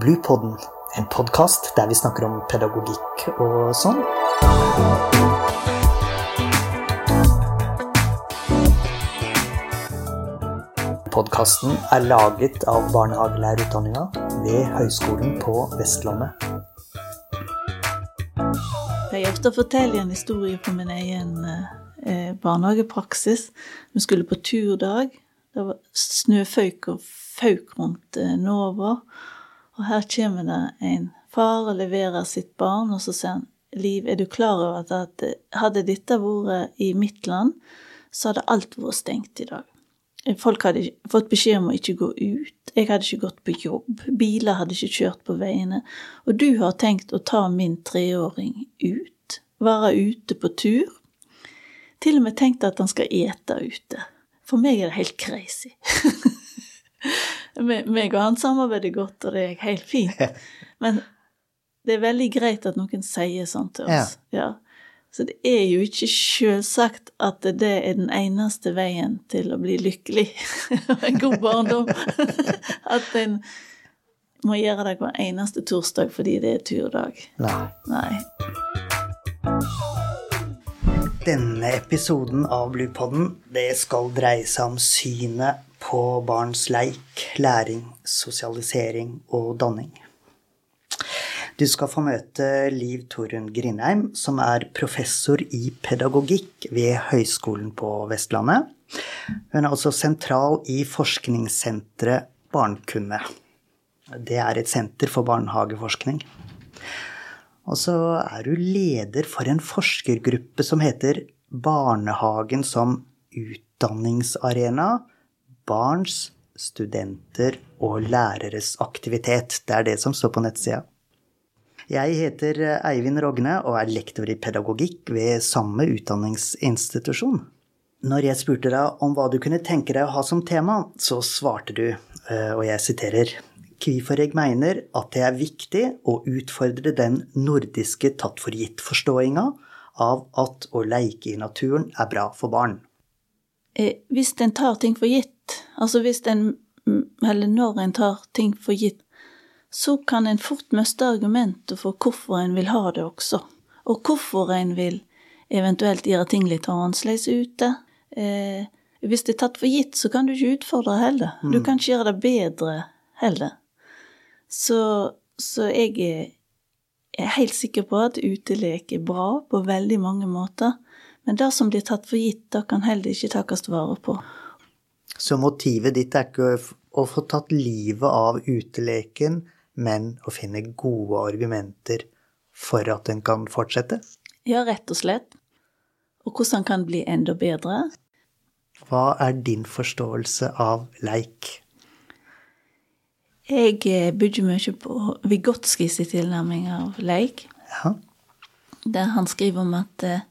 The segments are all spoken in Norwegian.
Bluepodden, en podkast der vi snakker om pedagogikk og sånn. Podkasten er laget av barnehagelærerutdanninga ved Høgskolen på Vestlandet. Jeg ofte forteller en historie på min egen eh, barnehagepraksis. Vi skulle på turdag. Det var snøføyk og fauk rundt eh, Nova. Og her kommer det en far og leverer sitt barn, og så sier han Liv, er du klar over at, hadde dette vært i mitt land, så hadde alt vært stengt i dag. Folk hadde fått beskjed om å ikke gå ut. Jeg hadde ikke gått på jobb. Biler hadde ikke kjørt på veiene. Og du har tenkt å ta min treåring ut. Være ute på tur. Til og med tenkt at han skal ete ute. For meg er det helt crazy. meg og han samarbeider godt, og det er helt fint. Men det er veldig greit at noen sier sånn til oss. Ja. ja. Så det er jo ikke selvsagt at det er den eneste veien til å bli lykkelig og en god barndom. at en må gjøre det hver eneste torsdag fordi det er turdag. Nei. Nei. Denne episoden av Bluepodden det skal dreie seg om synet på barns leik, læring, sosialisering og danning. Du skal få møte Liv Torunn Grindheim, som er professor i pedagogikk ved Høgskolen på Vestlandet. Hun er også sentral i forskningssenteret Barnkunne. Det er et senter for barnehageforskning. Og så er du leder for en forskergruppe som heter Barnehagen som utdanningsarena. Barns, studenter og læreres aktivitet. Det er det som står på nettsida. Jeg heter Eivind Rogne og er lektor i pedagogikk ved samme utdanningsinstitusjon. Når jeg spurte deg om hva du kunne tenke deg å ha som tema, så svarte du, og jeg siterer, Kvifor jeg mener at det er viktig å utfordre den nordiske tatt for gitt-forståinga av at å leike i naturen er bra for barn. Hvis en tar ting for gitt, altså hvis en, eller når en tar ting for gitt, så kan en fort miste argumentet for hvorfor en vil ha det også, og hvorfor en vil eventuelt gjøre ting litt annerledes ute. Eh, hvis det er tatt for gitt, så kan du ikke utfordre heller. Du kan ikke gjøre det bedre heller. Så, så jeg er, helt sikker på at utelek er bra på veldig mange måter. Men det som blir tatt for gitt, da kan heller ikke takkes vare på. Så motivet ditt er ikke å få tatt livet av uteleken, men å finne gode argumenter for at den kan fortsette? Ja, rett og slett. Og hvordan den kan bli enda bedre. Hva er din forståelse av leik? Jeg eh, bygger mye på Vigotskis tilnærming av leik. Ja. Der han skriver om at eh,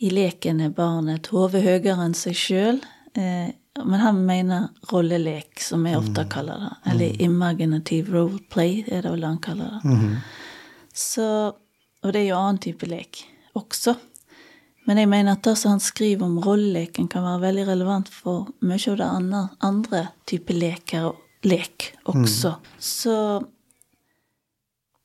i leken er barnet et hode høyere enn seg sjøl. Eh, men han mener rollelek, som jeg ofte kaller det. Eller imaginative roleplay, er det vel han kaller det. Mm. Så, og det er jo annen type lek også. Men jeg mener at det som han skriver om rolleleken, kan være veldig relevant for mye av det andre, andre type leker og lek også. Mm. Så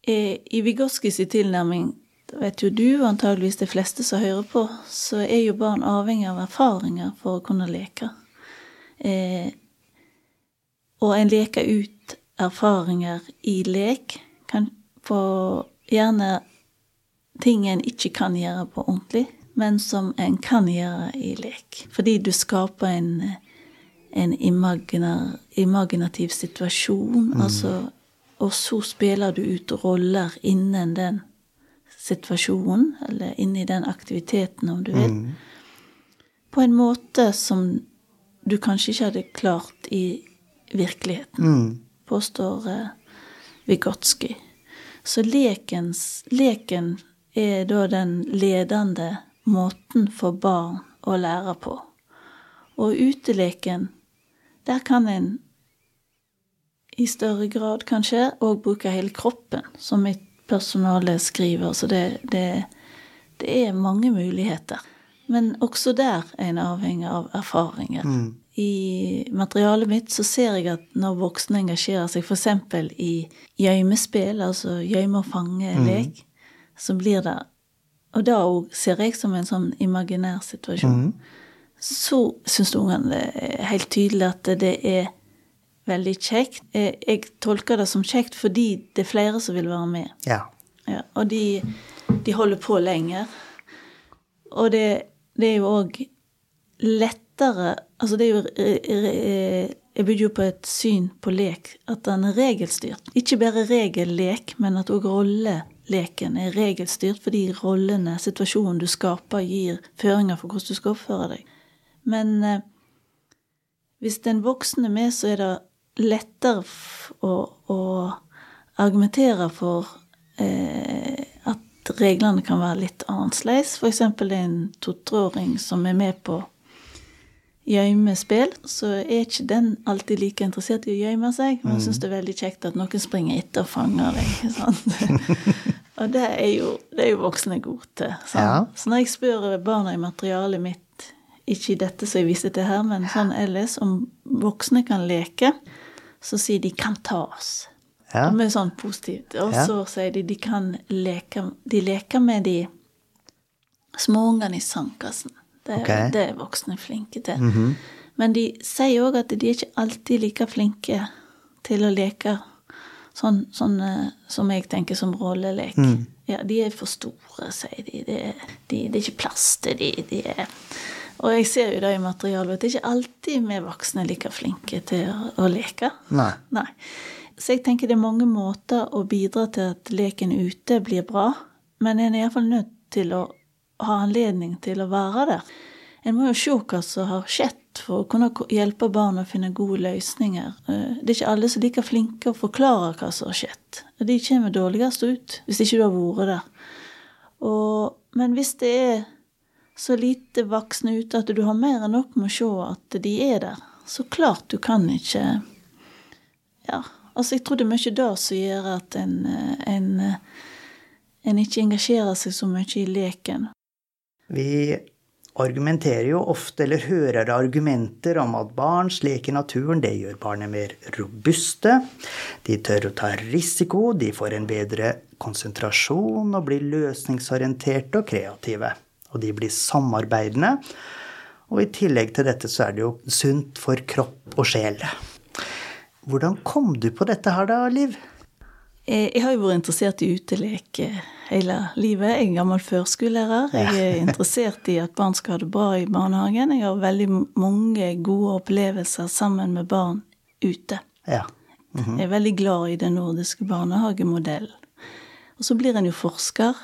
eh, i Vygoskis tilnærming, det vet jo du og antageligvis de fleste som hører på, så er jo barn avhengig av erfaringer for å kunne leke. Eh, og en leker ut erfaringer i lek kan få gjerne ting en ikke kan gjøre på ordentlig, men som en kan gjøre i lek. Fordi du skaper en, en imaginar, imaginativ situasjon, mm. altså, og så spiller du ut roller innen den situasjonen, eller inni den aktiviteten, om du vil, mm. på en måte som du kanskje ikke hadde klart i virkeligheten, mm. påstår uh, Vygotsky. Så lekens, leken er da den ledende måten for barn å lære på. Og uteleken, der kan en i større grad kanskje òg bruke hele kroppen, som mitt personale skriver. Så det, det, det er mange muligheter. Men også der er en avhengig av erfaringer mm. i materialet mitt så ser jeg at når voksne engasjerer seg f.eks. i gjøymespill, altså gjøyme og fange-lek, så blir det Og da òg ser jeg som en sånn imaginær situasjon. Så syns ungene det er helt tydelig at det er veldig kjekt. Jeg, jeg tolker det som kjekt fordi det er flere som vil være med. Ja. Ja, og de, de holder på lenger. Og det, det er jo òg lettere Altså, det er jo re- re- Jeg bygger jo på et syn på lek, at den er regelstyrt. Ikke bare regellek, men at òg rolleleken er regelstyrt, fordi rollene, situasjonen du skaper, gir føringer for hvordan du skal oppføre deg. Men eh, hvis den voksne er med, så er det lettere å, å argumentere for eh, at reglene kan være litt annerledes. Er en to-treåring som er med på gjøymespill, så er ikke den alltid like interessert i å gjemme seg, men syns det er veldig kjekt at noen springer etter og fanger deg. Og det er, jo, det er jo voksne gode til. Ja. Så når jeg spør barna i materialet mitt, ikke i dette som jeg viste til her, men sånn ellers, om voksne kan leke, så sier de 'kan ta oss'. Ja. Med sånn positivt. Og Ja. så sier de de kan leke De leker med de småungene i sandkassen. Det, er- Ok. det er voksne flinke til. Men de sier òg at de er ikke alltid like flinke til å leke sånn, sånn eh, som jeg tenker som rollelek. Ja, de er for store, sier de. Det de, det er ikke plass til de, de er Og jeg ser jo det i materialet at det er ikke alltid vi voksne er like flinke til å, å leke. Nei. Nei. Så jeg tenker det er mange måter å bidra til at leken ute blir bra, men en er iallfall nødt til å ha anledning til å være der. En må jo se hva som har skjedd, for å kunne hjelpe barn å finne gode løsninger. Eh, Det er ikke alle som er like flinke å forklare hva som har skjedd. De kommer dårligst ut hvis ikke du har vært der. Og, men hvis det er så lite voksne ute at du har mer enn nok med å se at de er der, så klart du kan ikke ja, altså jeg tror det er mye det som gjør at en, en, en ikke engasjerer seg så mye i leken. Vi argumenterer jo ofte, eller hører argumenter om at barns lek i naturen, det gjør barnet mer robuste. De tør å ta risiko, de får en bedre konsentrasjon og blir løsningsorienterte og kreative. Og de blir samarbeidende. Og i tillegg til dette så er det jo sunt for kropp og sjel. Hvordan kom du på dette her da, Liv? Jeg, jeg har jo vært interessert i utelek eh, hele livet. Jeg er gammel førskolelærer. Jeg er interessert i at barn skal ha det bra i barnehagen. Jeg har veldig mange gode opplevelser sammen med barn ute. Ja. Jeg er veldig glad i den nordiske barnehagemodellen. Og så blir en jo forsker,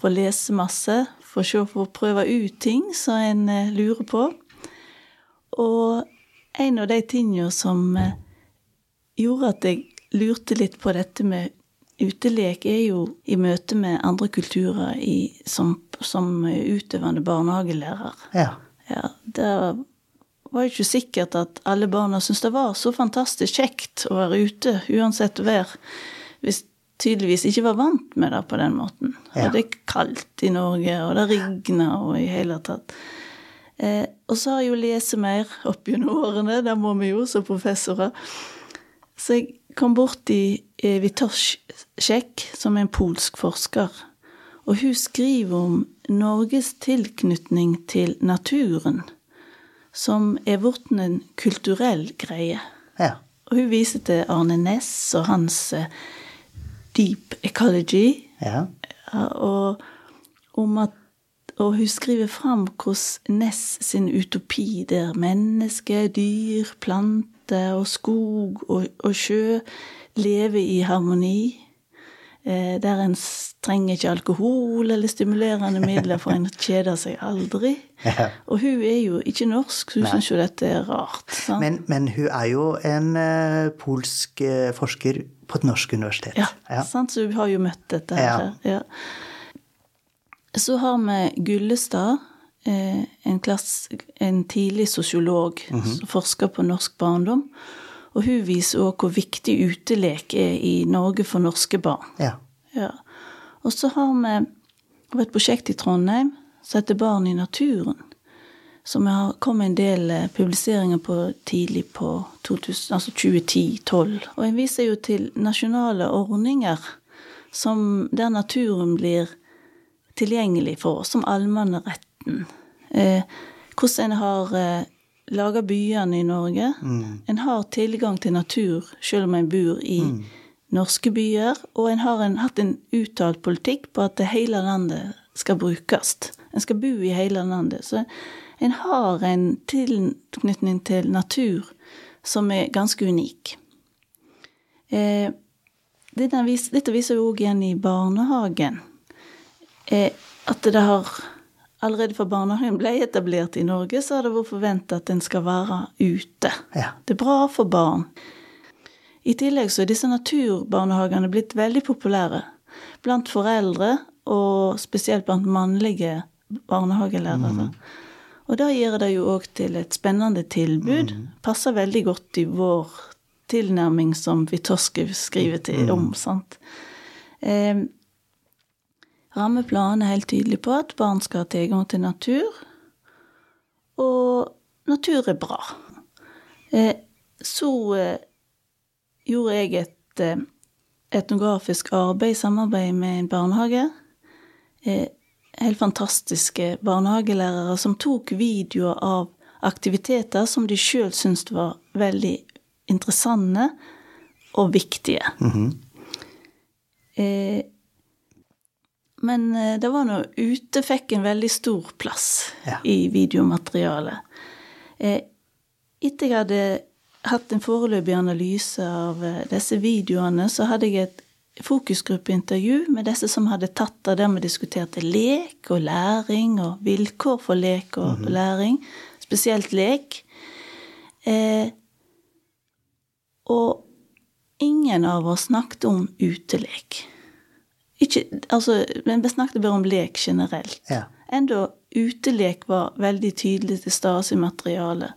får lese masse, får se, får prøve ut ting som en eh, lurer på. Og en av de tingene som eh, gjorde at jeg lurte litt på dette med utelek, er jo i møte med andre kulturer i, som, som utøvende barnehagelærer. Ja. Ja, det var ikke sikkert at alle barna syntes det var så fantastisk kjekt å være ute, uansett vær, hvis tydeligvis ikke var vant med det på den måten. Ja. Og det er kaldt i Norge, og det regner og i hele tatt. Eh, og så har jeg jo lest mer opp gjennom årene, det må vi jo som professorer. Så jeg kom borti eh, Witoszek, som er en polsk forsker. Og hun skriver om Norges tilknytning til naturen, som er blitt en kulturell greie. Ja. Og hun viser til Arne Næss og hans eh, Deep Ecology, Ja. ja, og om at og hun skriver fram hvordan Ness sin utopi, der menneske, dyr, plante og skog og, og sjø lever i harmoni. Eh, der en trenger ikke alkohol eller stimulerende midler, for en kjeder seg aldri. Ja. Og hun er jo ikke norsk, så hun syns jo dette er rart. Men, men hun er jo en uh, polsk uh, forsker på et norsk universitet. Ja, Sant? så hun har jo møtt dette her. Ja. Så har vi Gullestad, en, klass, en tidlig sosiolog som forsker på norsk barndom. Og hun viser òg hvor viktig utelek er i Norge for norske barn. Ja. Ja. Og så har vi et prosjekt i Trondheim som heter Barn i naturen. som har kommet en del eh, publiseringer på tidlig på altså 2010-2012. Og en viser jo til nasjonale ordninger som, der naturen blir tilgjengelig for oss, som allmanneretten. Eh, hvordan en har eh, laga byene i Norge. Mm. En har tilgang til natur selv om en bor i Mm. norske byer, og en har en, hatt en uttalt politikk på at det hele landet skal brukes. En skal bo i hele landet. Så en har en tilknytning til natur som er ganske unik. Eh, dette viser jo òg igjen i barnehagen. Eh, at det har Allerede fra barnehagen ble etablert i Norge, så har det vært forventa at en skal være ute. Ja. Det er bra for barn. I tillegg så er disse naturbarnehagene blitt veldig populære blant foreldre, og spesielt blant mannlige barnehagelærere. Og da gjør det jo òg til et spennende tilbud. Passer veldig godt i vår tilnærming som Witoski skriver til om. sant? Eh, Rammeplanen er helt tydelig på at barn skal ha tilgang til natur, og natur er bra. Eh, så eh, gjorde jeg et eh, etnografisk arbeid i samarbeid med en barnehage. Eh, helt fantastiske barnehagelærere som tok videoer av aktiviteter som de sjøl syntes var veldig interessante og viktige. eh, men eh, det var nå ute fikk en veldig stor plass Ja. i videomaterialet. Eh, etter jeg hadde hatt en foreløpig analyse av eh, disse videoene, så hadde jeg et fokusgruppeintervju med disse som hadde tatt det der vi diskuterte lek og læring og vilkår for lek og læring, spesielt lek. Eh, og ingen av oss snakket om utelek. Ikke, altså, men vi snakket bare om lek generelt. Ja. Enda utelek var veldig tydelig til stede i materialet.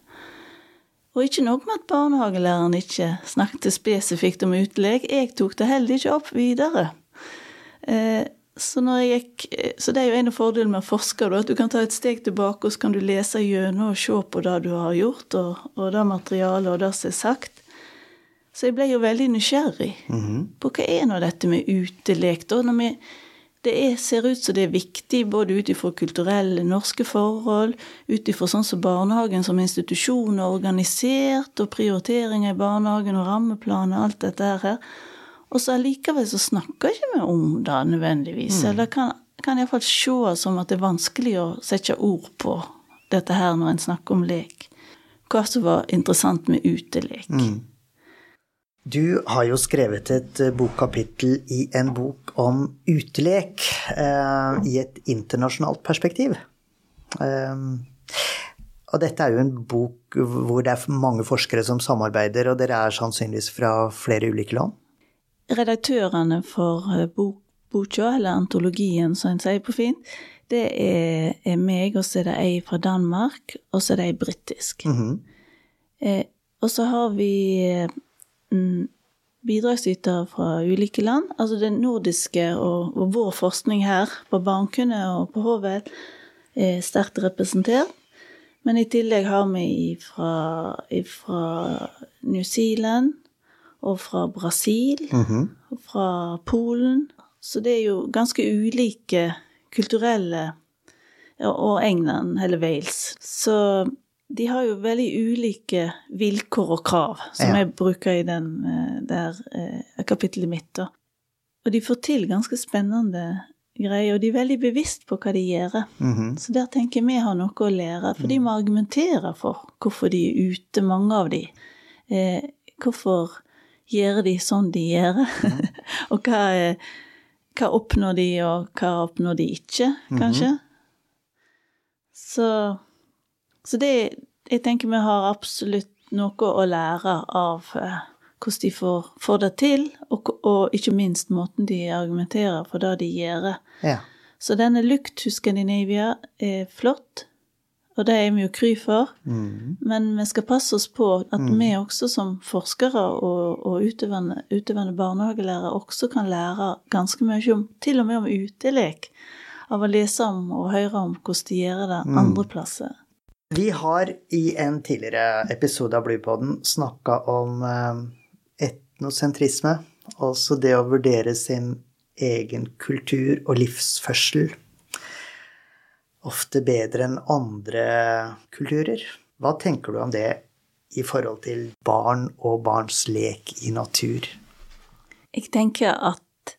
Og ikke nok med at barnehagelæreren ikke snakket spesifikt om utelek, jeg tok det heller ikke opp videre. Eh, så, gikk, eh, så det er jo en av fordelene med å forske, at du kan ta et steg tilbake og så kan du lese gjennom og se på det du har gjort, og, og det materialet og det som er sagt. Så jeg ble jo veldig nysgjerrig på hva er nå dette med utelek, da? Når vi, det er, ser ut som det er viktig både ut ifra kulturelle norske forhold, ut ifra sånn som barnehagen som institusjon er organisert, og prioriteringer i barnehagen og rammeplaner og alt dette her. Og så allikevel så snakker ikke vi om det nødvendigvis. Eller kan, kan iallfall se som at det er vanskelig å sette ord på dette her når en snakker om lek. Hva som var interessant med utelek. Du har jo skrevet et eh, bokkapittel i en bok om utelek eh, i et internasjonalt perspektiv. Eh, og dette er jo en bok hvor det er mange forskere som samarbeider, og dere er sannsynligvis fra flere ulike land? Redaktørene for eh, bok, boka, eller antologien som en sier på fint, det er, er meg, og så er det ei fra Danmark, og så er det ei britisk. eh, og så har vi eh, mm, bidragsytere fra ulike land. Altså det nordiske og, og vår forskning her på Barnkunne og på Hovet er sterkt representert. Men i tillegg har vi fra, New Zealand og fra Brasil og fra Polen. Så det er jo ganske ulike kulturelle Og England, eller Wales. Så de har jo veldig ulike vilkår og krav, som Ja. jeg bruker i den eh, der eh, kapittelet mitt. da. Og de får til ganske spennende greier, og de er veldig bevisst på hva de gjør. Så der tenker jeg vi har noe å lære, for de må argumentere for hvorfor de er ute, mange av de. Eh, hvorfor gjør de sånn de gjør, og hva, er- hva oppnår de, og hva oppnår de ikke, kanskje. Så, så det Jeg tenker vi har absolutt noe å lære av eh, hvordan de får, får det til, og, og ikke minst måten de argumenterer for det de gjør. Ja. Så denne Lukt to Scandinavia er flott, og det er vi jo kry for. Men vi skal passe oss på at vi også som forskere og, og utøvende, utøvende barnehagelærere også kan lære ganske mye om, til og med om utelek, av å lese om og høre om hvordan de gjør det andre plasser. Vi har i en tidligere episode av Bluepoden snakka om eh, etnosentrisme, altså det å vurdere sin egen kultur og livsførsel ofte bedre enn andre kulturer. Hva tenker du om det i forhold til barn og barns lek i natur? Jeg tenker at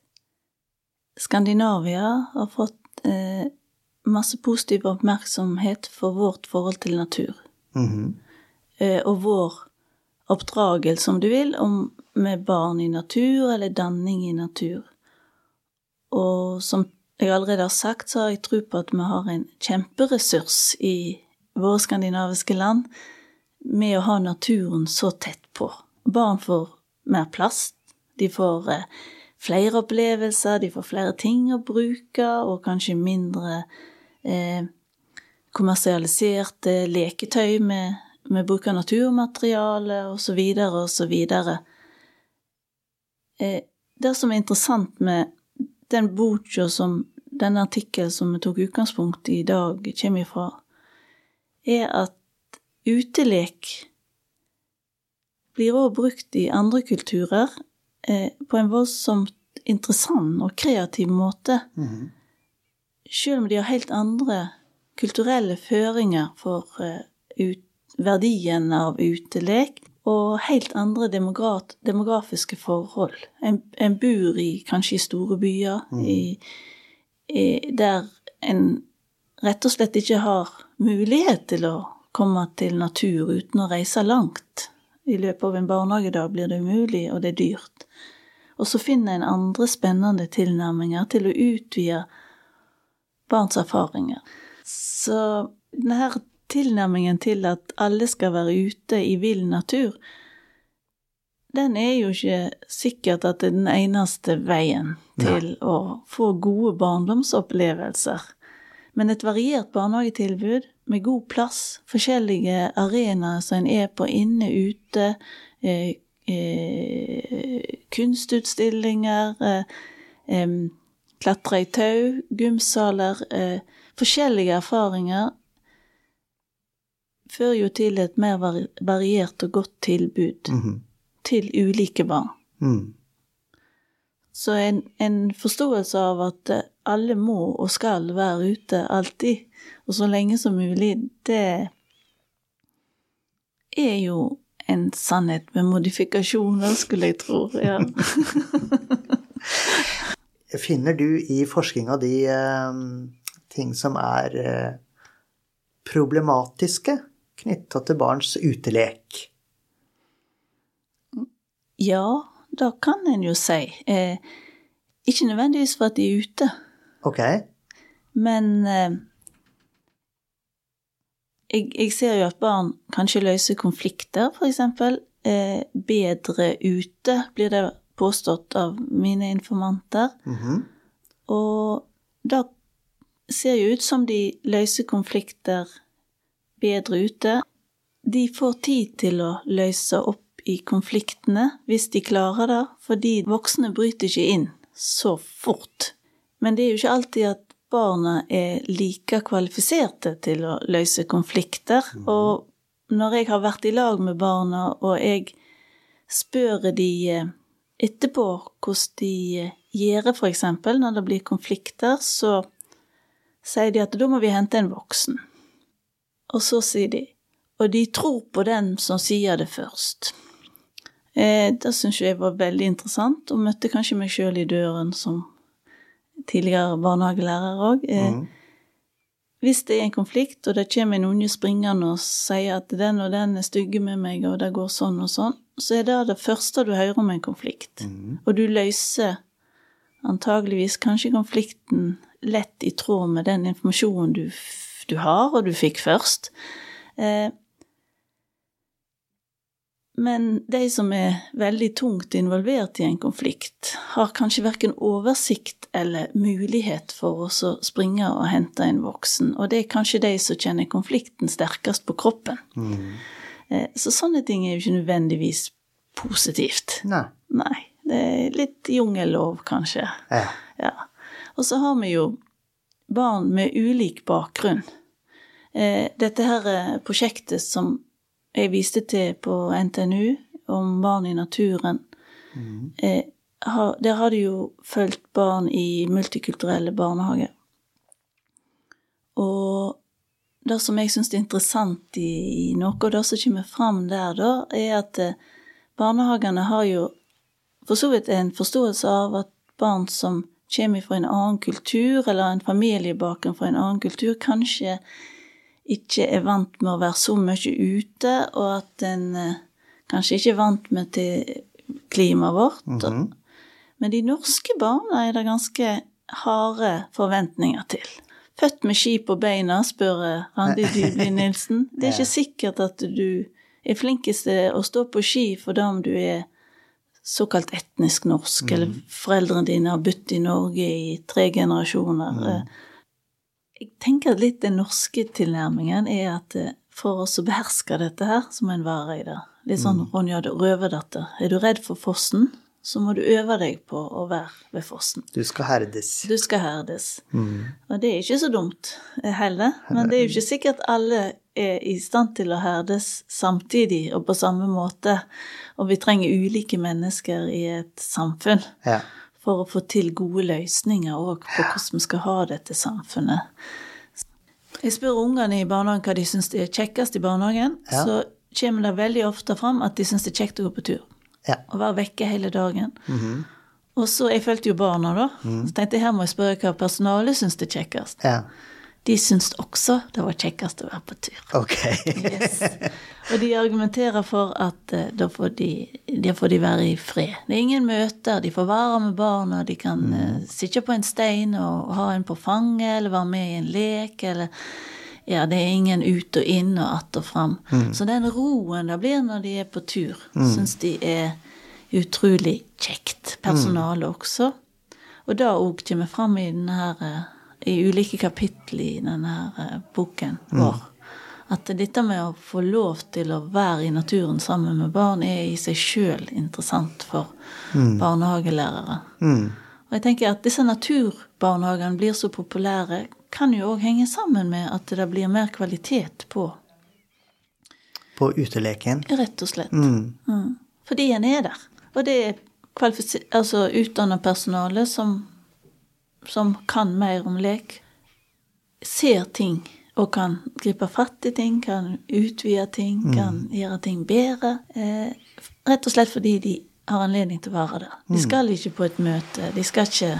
Skandinavia har fått masse positiv oppmerksomhet for vårt forhold til natur. Mm -hmm. eh, og vår oppdragelse, om du vil, om, med barn i natur, eller danning i natur. Og som jeg allerede har sagt, så har jeg tro på at vi har en kjemperessurs i våre skandinaviske land med å ha naturen så tett på. Barn får mer plass, de får eh, flere opplevelser, de får flere ting å bruke, og kanskje mindre kommersialiserte leketøy med, med bruk av naturmateriale, osv., osv. Eh, det som er interessant med den boka som denne artikkelen som vi tok utgangspunkt i i dag, kommer ifra, er at utelek blir òg brukt i andre kulturer eh, på en voldsomt interessant og kreativ måte. Mhm. Selv om de har helt andre kulturelle føringer for eh, ut, verdien av utelek, og helt andre demograf, demografiske forhold. En, en bor i, kanskje i store byer, i, i, der en rett og slett ikke har mulighet til å komme til natur uten å reise langt. I løpet av en barnehagedag blir det umulig, og det er dyrt. Og så finner en andre spennende tilnærminger til å utvide barns erfaringer. Så denne tilnærmingen til at alle skal være ute i vill natur, den er jo ikke sikkert at det er den eneste veien til å få gode barndomsopplevelser. Men et variert barnehagetilbud med god plass, forskjellige arenaer som en er på inne, ute, eh, eh, kunstutstillinger, eh, klatre i tau, gymsaler, eh, forskjellige erfaringer fører jo til et mer variert og godt tilbud Mhm. til ulike barn. Mm. Så en, en forståelse av at eh, alle må og skal være ute alltid, og så lenge som mulig, det er jo en sannhet med modifikasjoner, skulle jeg tro. Ja. Finner du i forskninga di eh, ting som er eh, problematiske knytta til barns utelek? ja, det kan en jo si. Eh, ikke nødvendigvis for at de er ute, Ok. men eh, jeg, jeg ser jo at barn kanskje løser konflikter, eksempel. Eh, bedre ute, blir det påstått av mine informanter. Mhm. Og da ser jo ut som de løser konflikter bedre ute. De får tid til å løse opp i konfliktene, hvis de klarer det, fordi voksne bryter ikke inn så fort. Men det er jo ikke alltid at barna er like kvalifiserte til å løse konflikter. Og når jeg har vært i lag med barna, og jeg spør de eh, etterpå hvordan de eh, gjør det, eksempel, når det blir konflikter, så sier de at da må vi hente en voksen. Og så sier de og de tror på den som sier det først. Eh, det syns jeg var veldig interessant, og møtte kanskje meg sjøl i døren som tidligere barnehagelærer òg. Eh, mm. Hvis det er en konflikt, og det kommer en unge springende og sier at den og den er stygge med meg, og det går sånn og sånn, så er det det første du hører om en konflikt. Mm. Og du løser antageligvis kanskje konflikten lett i tråd med den informasjonen du, du har, og du fikk først. Eh, men de som er veldig tungt involvert i en konflikt, har kanskje verken oversikt eller mulighet for å springe og hente en voksen, og det er kanskje de som kjenner konflikten sterkest på kroppen. Mhm. Eh, Så sånne ting er jo ikke nødvendigvis positivt. Nei. Nei, det er litt jungellov, kanskje. Ja. Ja. Og så har vi jo barn med ulik bakgrunn. Eh, dette her eh, prosjektet som jeg viste til på NTNU, om barn i naturen, Mm. der har de jo fulgt barn i multikulturelle barnehager. Og det som jeg syns er interessant i, i noe av det som kommer fram der, da, er at eh, barnehagene har jo for så vidt en forståelse av at barn som kommer fra en annen kultur, eller en familiebakgrunn fra en annen kultur, kanskje ikke er vant med å være så mye ute, og at en eh, kanskje ikke er vant med til klimaet vårt. Mhm. Men de norske barna er det ganske harde forventninger til. Født med ski på beina, spør eh, Randi Dybli Nilsen. Det er ikke sikkert at du er flinkest til å stå på ski for det om du er såkalt etnisk norsk, eller foreldrene dine har bodd i Norge i tre generasjoner. Mm. Jeg tenker at litt den norske tilnærmingen er at eh, for oss å beherske dette her, så må en være i det. Litt sånn Ronja Røverdatter. Er du redd for fossen, så må du øve deg på å være ved fossen. Du skal herdes. Du skal herdes. Og det er ikke så dumt eh, heller. Men det er jo ikke sikkert alle er i stand til å herdes samtidig og på samme måte. Og vi trenger ulike mennesker i et samfunn Ja. for å få til gode løsninger òg på hvordan vi skal ha dette samfunnet. Jeg spør ungene i barnehagen hva de syns er kjekkest i barnehagen. Ja. Så kommer det veldig ofte fram at de syns det er kjekt å gå på tur. Ja. Og være vekke hele dagen. Og så, Jeg fulgte jo barna, da. Så tenkte jeg her må jeg spørre hva personalet syns det er kjekkest. ja. De syns også det var kjekkest å være på tur. Ok. Yes. Og de argumenterer for at uh, da får de, da får de være i fred. Det er ingen møter, de får være med barna, de kan uh, sitte på en stein og ha en på fanget, eller være med i en lek, eller ja, det er ingen ut og inn og att og fram. Så den roen det blir når de er på tur, syns de er utrolig kjekt. Personalet også. Og det òg kommer fram i denne her, eh, i ulike kapittel i denne her eh, boken vår. At dette med å få lov til å være i naturen sammen med barn er i seg sjøl interessant for barnehagelærere. Og jeg tenker at disse naturbarnehagene blir så populære, kan jo òg henge sammen med at det blir mer kvalitet på, På uteleken. rett og slett. Mm. Fordi en er der. Og det er altså utdanna personale som, som kan mer om lek, ser ting og kan gripe fatt i ting, kan utvide ting, kan gjøre ting bedre. Eh, rett og slett fordi de har anledning til å være der. De skal ikke på et møte, de skal ikke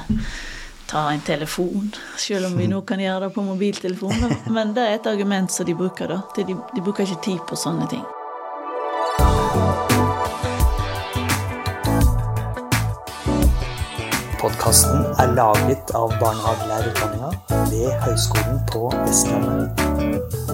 ta en telefon, selv om vi nå kan gjøre det på mobiltelefon. Men det er et argument som de bruker, da. De, de bruker ikke tid på sånne ting. Podkasten er laget av barnehagelærerutdanninga ved Høgskolen på Vestlandet.